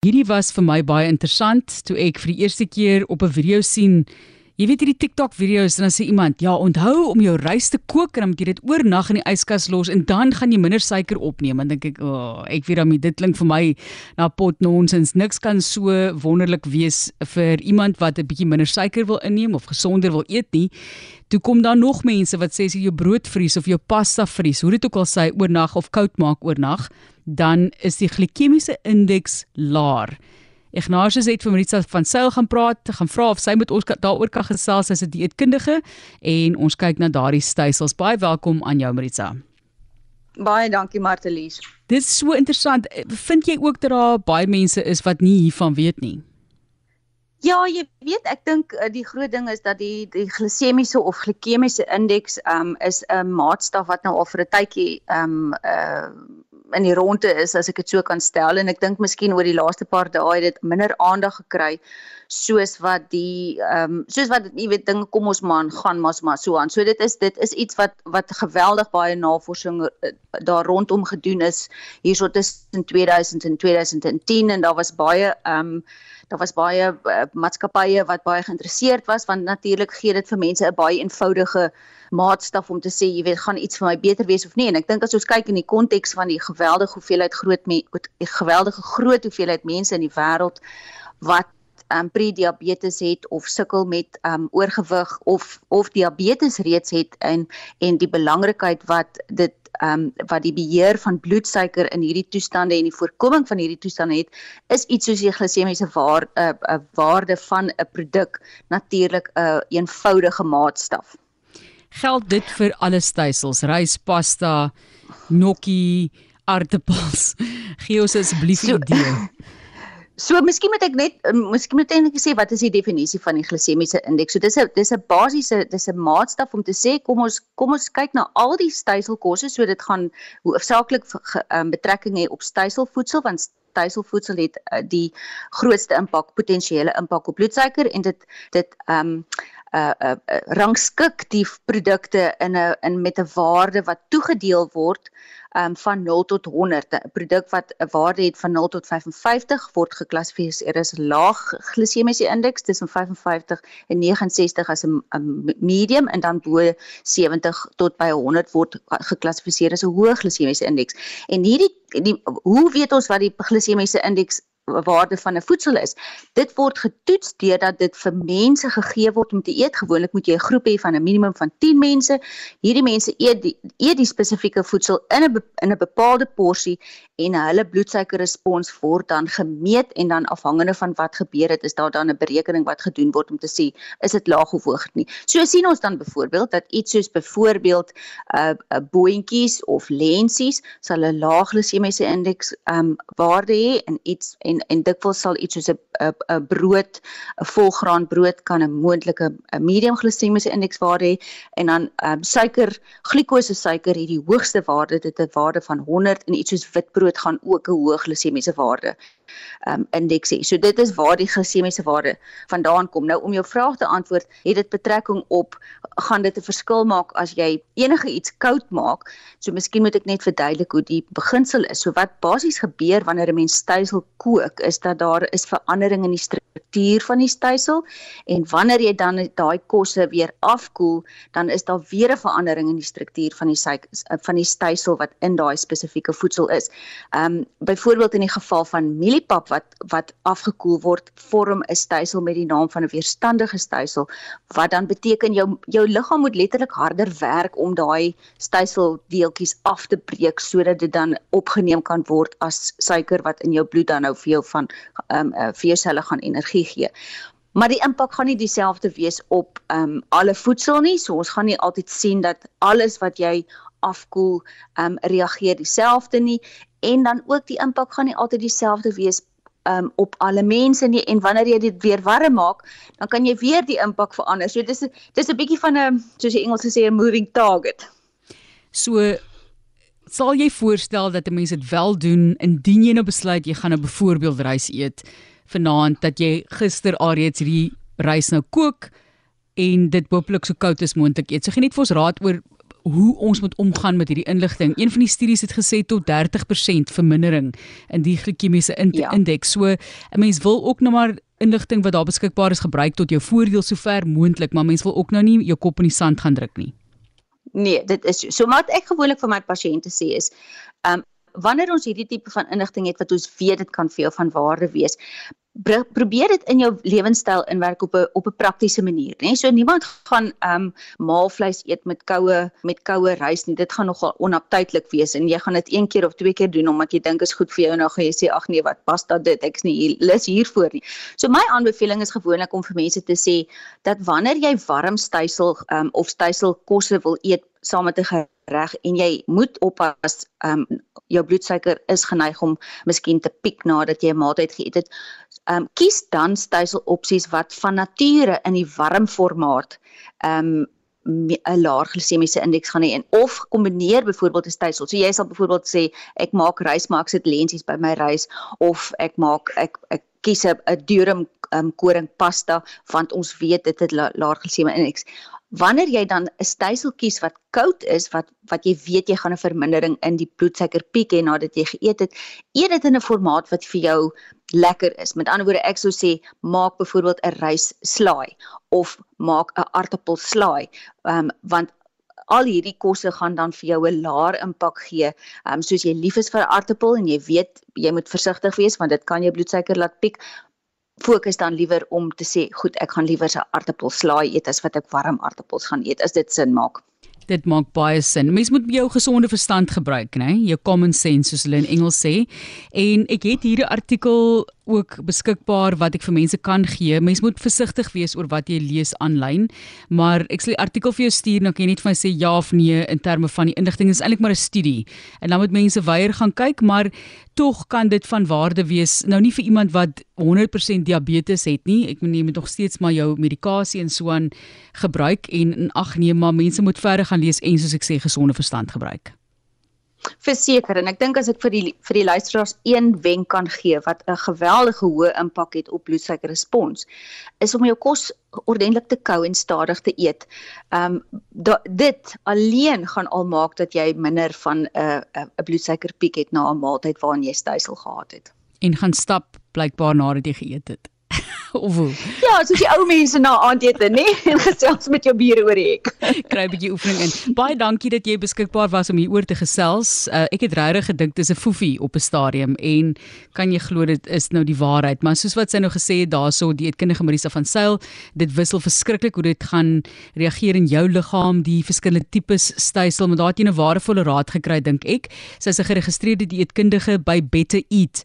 Hierdie was vir my baie interessant toe ek vir die eerste keer op 'n video sien Jy weet hierdie TikTok video's dan sê iemand, "Ja, onthou om jou rys te kook en dan moet jy dit oornag in die yskas los en dan gaan jy minder suiker opneem." En dink ek, "O, oh, ek weet dan dit klink vir my na pot nonsens. Niks kan so wonderlik wees vir iemand wat 'n bietjie minder suiker wil inneem of gesonder wil eet nie." Toe kom daar nog mense wat sê as jy jou brood vries of jou pasta vries, hoe dit ook al sê oornag of koud maak oornag, dan is die glikemiese indeks laer. Ignatius het vir Maritza van Sail gaan praat, gaan vra of sy met ons daaroor kan gesels as 'n dieetkundige en ons kyk na daardie stelsels. Baie welkom aan jou Maritza. Baie dankie Martelies. Dit is so interessant. Vind jy ook dat daar baie mense is wat nie hiervan weet nie? Ja, jy weet, ek dink eh, die groot ding is dat die die glisemiese of glikemiese indeks um is 'n maatstaf wat nou al vir 'n tydjie um uh in die ronde is as ek dit so kan stel en ek dink miskien oor die laaste paar dae het dit minder aandag gekry soos wat die ehm um, soos wat jy weet dinge kom ons maar gaan maar maar so aan. So dit is dit is iets wat wat geweldig baie navorsing uh, daar rondom gedoen is hierso tussen 2000 en 2010 en daar was baie ehm um, daar was baie uh, maatskappye wat baie geïnteresseerd was want natuurlik gee dit vir mense 'n baie eenvoudige maatstaf om te sê jy weet gaan iets vir my beter wees of nie. En ek dink as ons kyk in die konteks van die geweldige hoeveelheid groot me, geweldige groot hoeveelheid mense in die wêreld wat um prediabetes het of sukkel met um oorgewig of of diabetes reeds het en en die belangrikheid wat dit um wat die beheer van bloedsuiker in hierdie toestande en die voorkoming van hierdie toestande het is iets soos die glisemiese waar 'n uh, uh, waarde van 'n produk natuurlik 'n uh, eenvoudige maatstaf. Geld dit vir alle stysels, rys, pasta, gnocchi, aardappels. Gee ons asseblief so, idee. So miskien moet ek net eh, miskien moet ek net sê wat is die definisie van die glisemiese indeks? So dis 'n dis 'n basiese dis 'n maatstaf om te sê kom ons kom ons kyk na al die styselkosse so dit gaan hoofsaaklik um, betrekking hê op styselvoedsel want styselvoedsel het uh, die grootste impak potensiële impak op bloedsuiker en dit dit ehm um, uh uh, uh rangskik die produkte in 'n in met 'n waarde wat toegedeel word um van 0 tot 100 'n produk wat 'n waarde het van 0 tot 55 word geklassifiseer as laag glisemiese indeks. Tussen 55 en 69 as 'n medium en dan bo 70 tot by 100 word geklassifiseer as 'n hoë glisemiese indeks. En hierdie die hoe weet ons wat die glisemiese indeks waarde van 'n voedsel is. Dit word getoets deurdat dit vir mense gegee word om te eet. Gewoonlik moet jy 'n groep hê van 'n minimum van 10 mense. Hierdie mense eet die eet die spesifieke voedsel in 'n in 'n bepaalde porsie en hulle bloedsuikerrespons word dan gemeet en dan afhangende van wat gebeur het, is daar dan 'n berekening wat gedoen word om te sê is dit laag of hoog nie. So sien ons dan byvoorbeeld dat iets soos byvoorbeeld 'n uh, 'n uh, boontjies of lensies sal 'n laag glisemiese indeks ehm um, waarde hê en iets en en dikwels sal iets soos 'n 'n brood, 'n volgraan brood kan 'n moontlike medium glisemiese indekswaarde hê en dan um, suiker, glikose suiker het die hoogste waarde, dit het 'n waarde van 100 en iets soos witbrood gaan ook 'n hoë glisemiese waarde um indeks. So dit is waar die glisemiese waarde vandaan kom. Nou om jou vraag te antwoord, het dit betrekking op gaan dit 'n verskil maak as jy enige iets koud maak? So miskien moet ek net verduidelik hoe die beginsel is. So wat basies gebeur wanneer 'n mens stysel kook, is dat daar is verandering in die struktuur van die stysel en wanneer jy dan daai kosse weer afkoel, dan is daar weer 'n verandering in die struktuur van die van die stysel wat in daai spesifieke voedsel is. Um byvoorbeeld in die geval van mielie oliepap wat wat afgekoel word vorm 'n stysel met die naam van 'n weerstandige stysel wat dan beteken jou jou liggaam moet letterlik harder werk om daai styseldeeltjies af te breek sodat dit dan opgeneem kan word as suiker wat in jou bloed dan nou vir jou van ehm um, uh, vir jou selle gaan energie gee. Maar die impak gaan nie dieselfde wees op ehm um, alle voedsel nie. So ons gaan nie altyd sien dat alles wat jy afkoel ehm um, reageer dieselfde nie en dan ook die impak gaan nie altyd dieselfde wees um, op alle mense nie en wanneer jy dit weer warm maak, dan kan jy weer die impak verander. So dis dis 'n bietjie van 'n soos die Engels sê 'n moving target. So sal jy voorstel dat 'n mens dit wel doen indien jy nou besluit jy gaan nou byvoorbeeld rys eet vanaand dat jy gister alreeds hierdie rys nou kook en dit hooplik so koud as moontlik eet. So gee net vir ons raad oor hoe ons moet omgaan met hierdie inligting. Een van die studies het gesê tot 30% vermindering in die glikemiese in ja. indeks. So 'n mens wil ook nou maar inligting wat daar beskikbaar is gebruik tot jou voordeel sover moontlik, maar mens wil ook nou nie jou kop in die sand gaan druk nie. Nee, dit is so. So wat ek gewoonlik vir my pasiënte sê is, ehm um, wanneer ons hierdie tipe van inligting het wat ons weet dit kan vir jou van waarde wees, probeer dit in jou lewenstyl inwerk op 'n op 'n praktiese manier, né? So niemand gaan ehm um, maalvleis eet met koue met koue rys nie. Dit gaan nogal onaptydelik wees en jy gaan dit een keer of twee keer doen omdat jy dink is goed vir jou en dan gaan jy sê ag nee, wat pas dat dit? Ek's nie hier lus hiervoor nie. So my aanbeveling is gewoonlik om vir mense te sê dat wanneer jy warm stysel ehm um, of styselkosse wil eet saam met 'n gereg en jy moet oppas ehm um, jou bloedsuiker is geneig om miskien te piek nadat jy 'n maaltyd geëet het ehm um, kies dan stysel opsies wat van nature in die warm formaat ehm um, 'n laer glisemiese indeks gaan hê of kombineer byvoorbeeld 'n stysel. So jy sal byvoorbeeld sê ek maak rys maar ek sit lensies by my rys of ek maak ek ek kies 'n durum um, koring pasta want ons weet dit het laer glisemiese indeks. Wanneer jy dan 'n stysel kies wat koud is, wat wat jy weet jy gaan 'n vermindering in die bloedsuiker piek hê nadat jy geëet het, eet dit in 'n formaat wat vir jou lekker is. Met ander woorde, ek sou sê maak byvoorbeeld 'n rys slaai of maak 'n aartappel slaai. Um, want al hierdie kosse gaan dan vir jou 'n laer impak gee. Ehm um, soos jy lief is vir aartappel en jy weet jy moet versigtig wees want dit kan jou bloedsuiker laat piek fokus dan liewer om te sê, goed, ek gaan liewer 'n aartappelslaai eet as wat ek warm aartappels gaan eet as dit sin maak. Dit maak baie sin. Mens moet jou gesonde verstand gebruik, né? Jou common sense soos hulle in Engels sê. En ek het hier 'n artikel ook beskikbaar wat ek vir mense kan gee. Mens moet versigtig wees oor wat jy lees aanlyn, maar ek sal die artikel vir jou stuur en dan kan jy net vir my sê ja of nee in terme van die inligting. Dit is eintlik maar 'n studie. En dan moet mense weier gaan kyk, maar tog kan dit van waarde wees. Nou nie vir iemand wat 100% diabetes het nie. Ek moet jy moet nog steeds maar jou medikasie en so aan gebruik en ag nee, maar mense moet verder gaan lees en soos ek sê gesonde verstand gebruik. Verseker en ek dink as ek vir die vir die luisteraars een wenk kan gee wat 'n geweldige hoë impak het op bloedsuikerrespons is om jou kos ordentlik te kou en stadig te eet. Ehm um, dit alleen gaan al maak dat jy minder van 'n uh, 'n uh, bloedsuikerpiek het na 'n maaltyd waarin jy stysel gehad het. En gaan stap blykbaar nadat jy geëet het. of hoe? Ja, soos die ou mense na aandete, nê, en gesels met jou bure oor die hek. Kry 'n bietjie oefening in. Baie dankie dat jy beskikbaar was om hier oor te gesels. Uh, ek het regtig gedink dis 'n foefie op 'n stadium en kan jy glo dit is nou die waarheid, maar soos wat sy nou gesê het daarso die eetkundige Marisa van Sail, dit wissel verskriklik hoe dit gaan reageer in jou liggaam, die verskillende tipes stysel, maar daar het jy 'n waardevolle raad gekry dink ek. Sy's 'n geregistreerde dieetkundige by Better Eat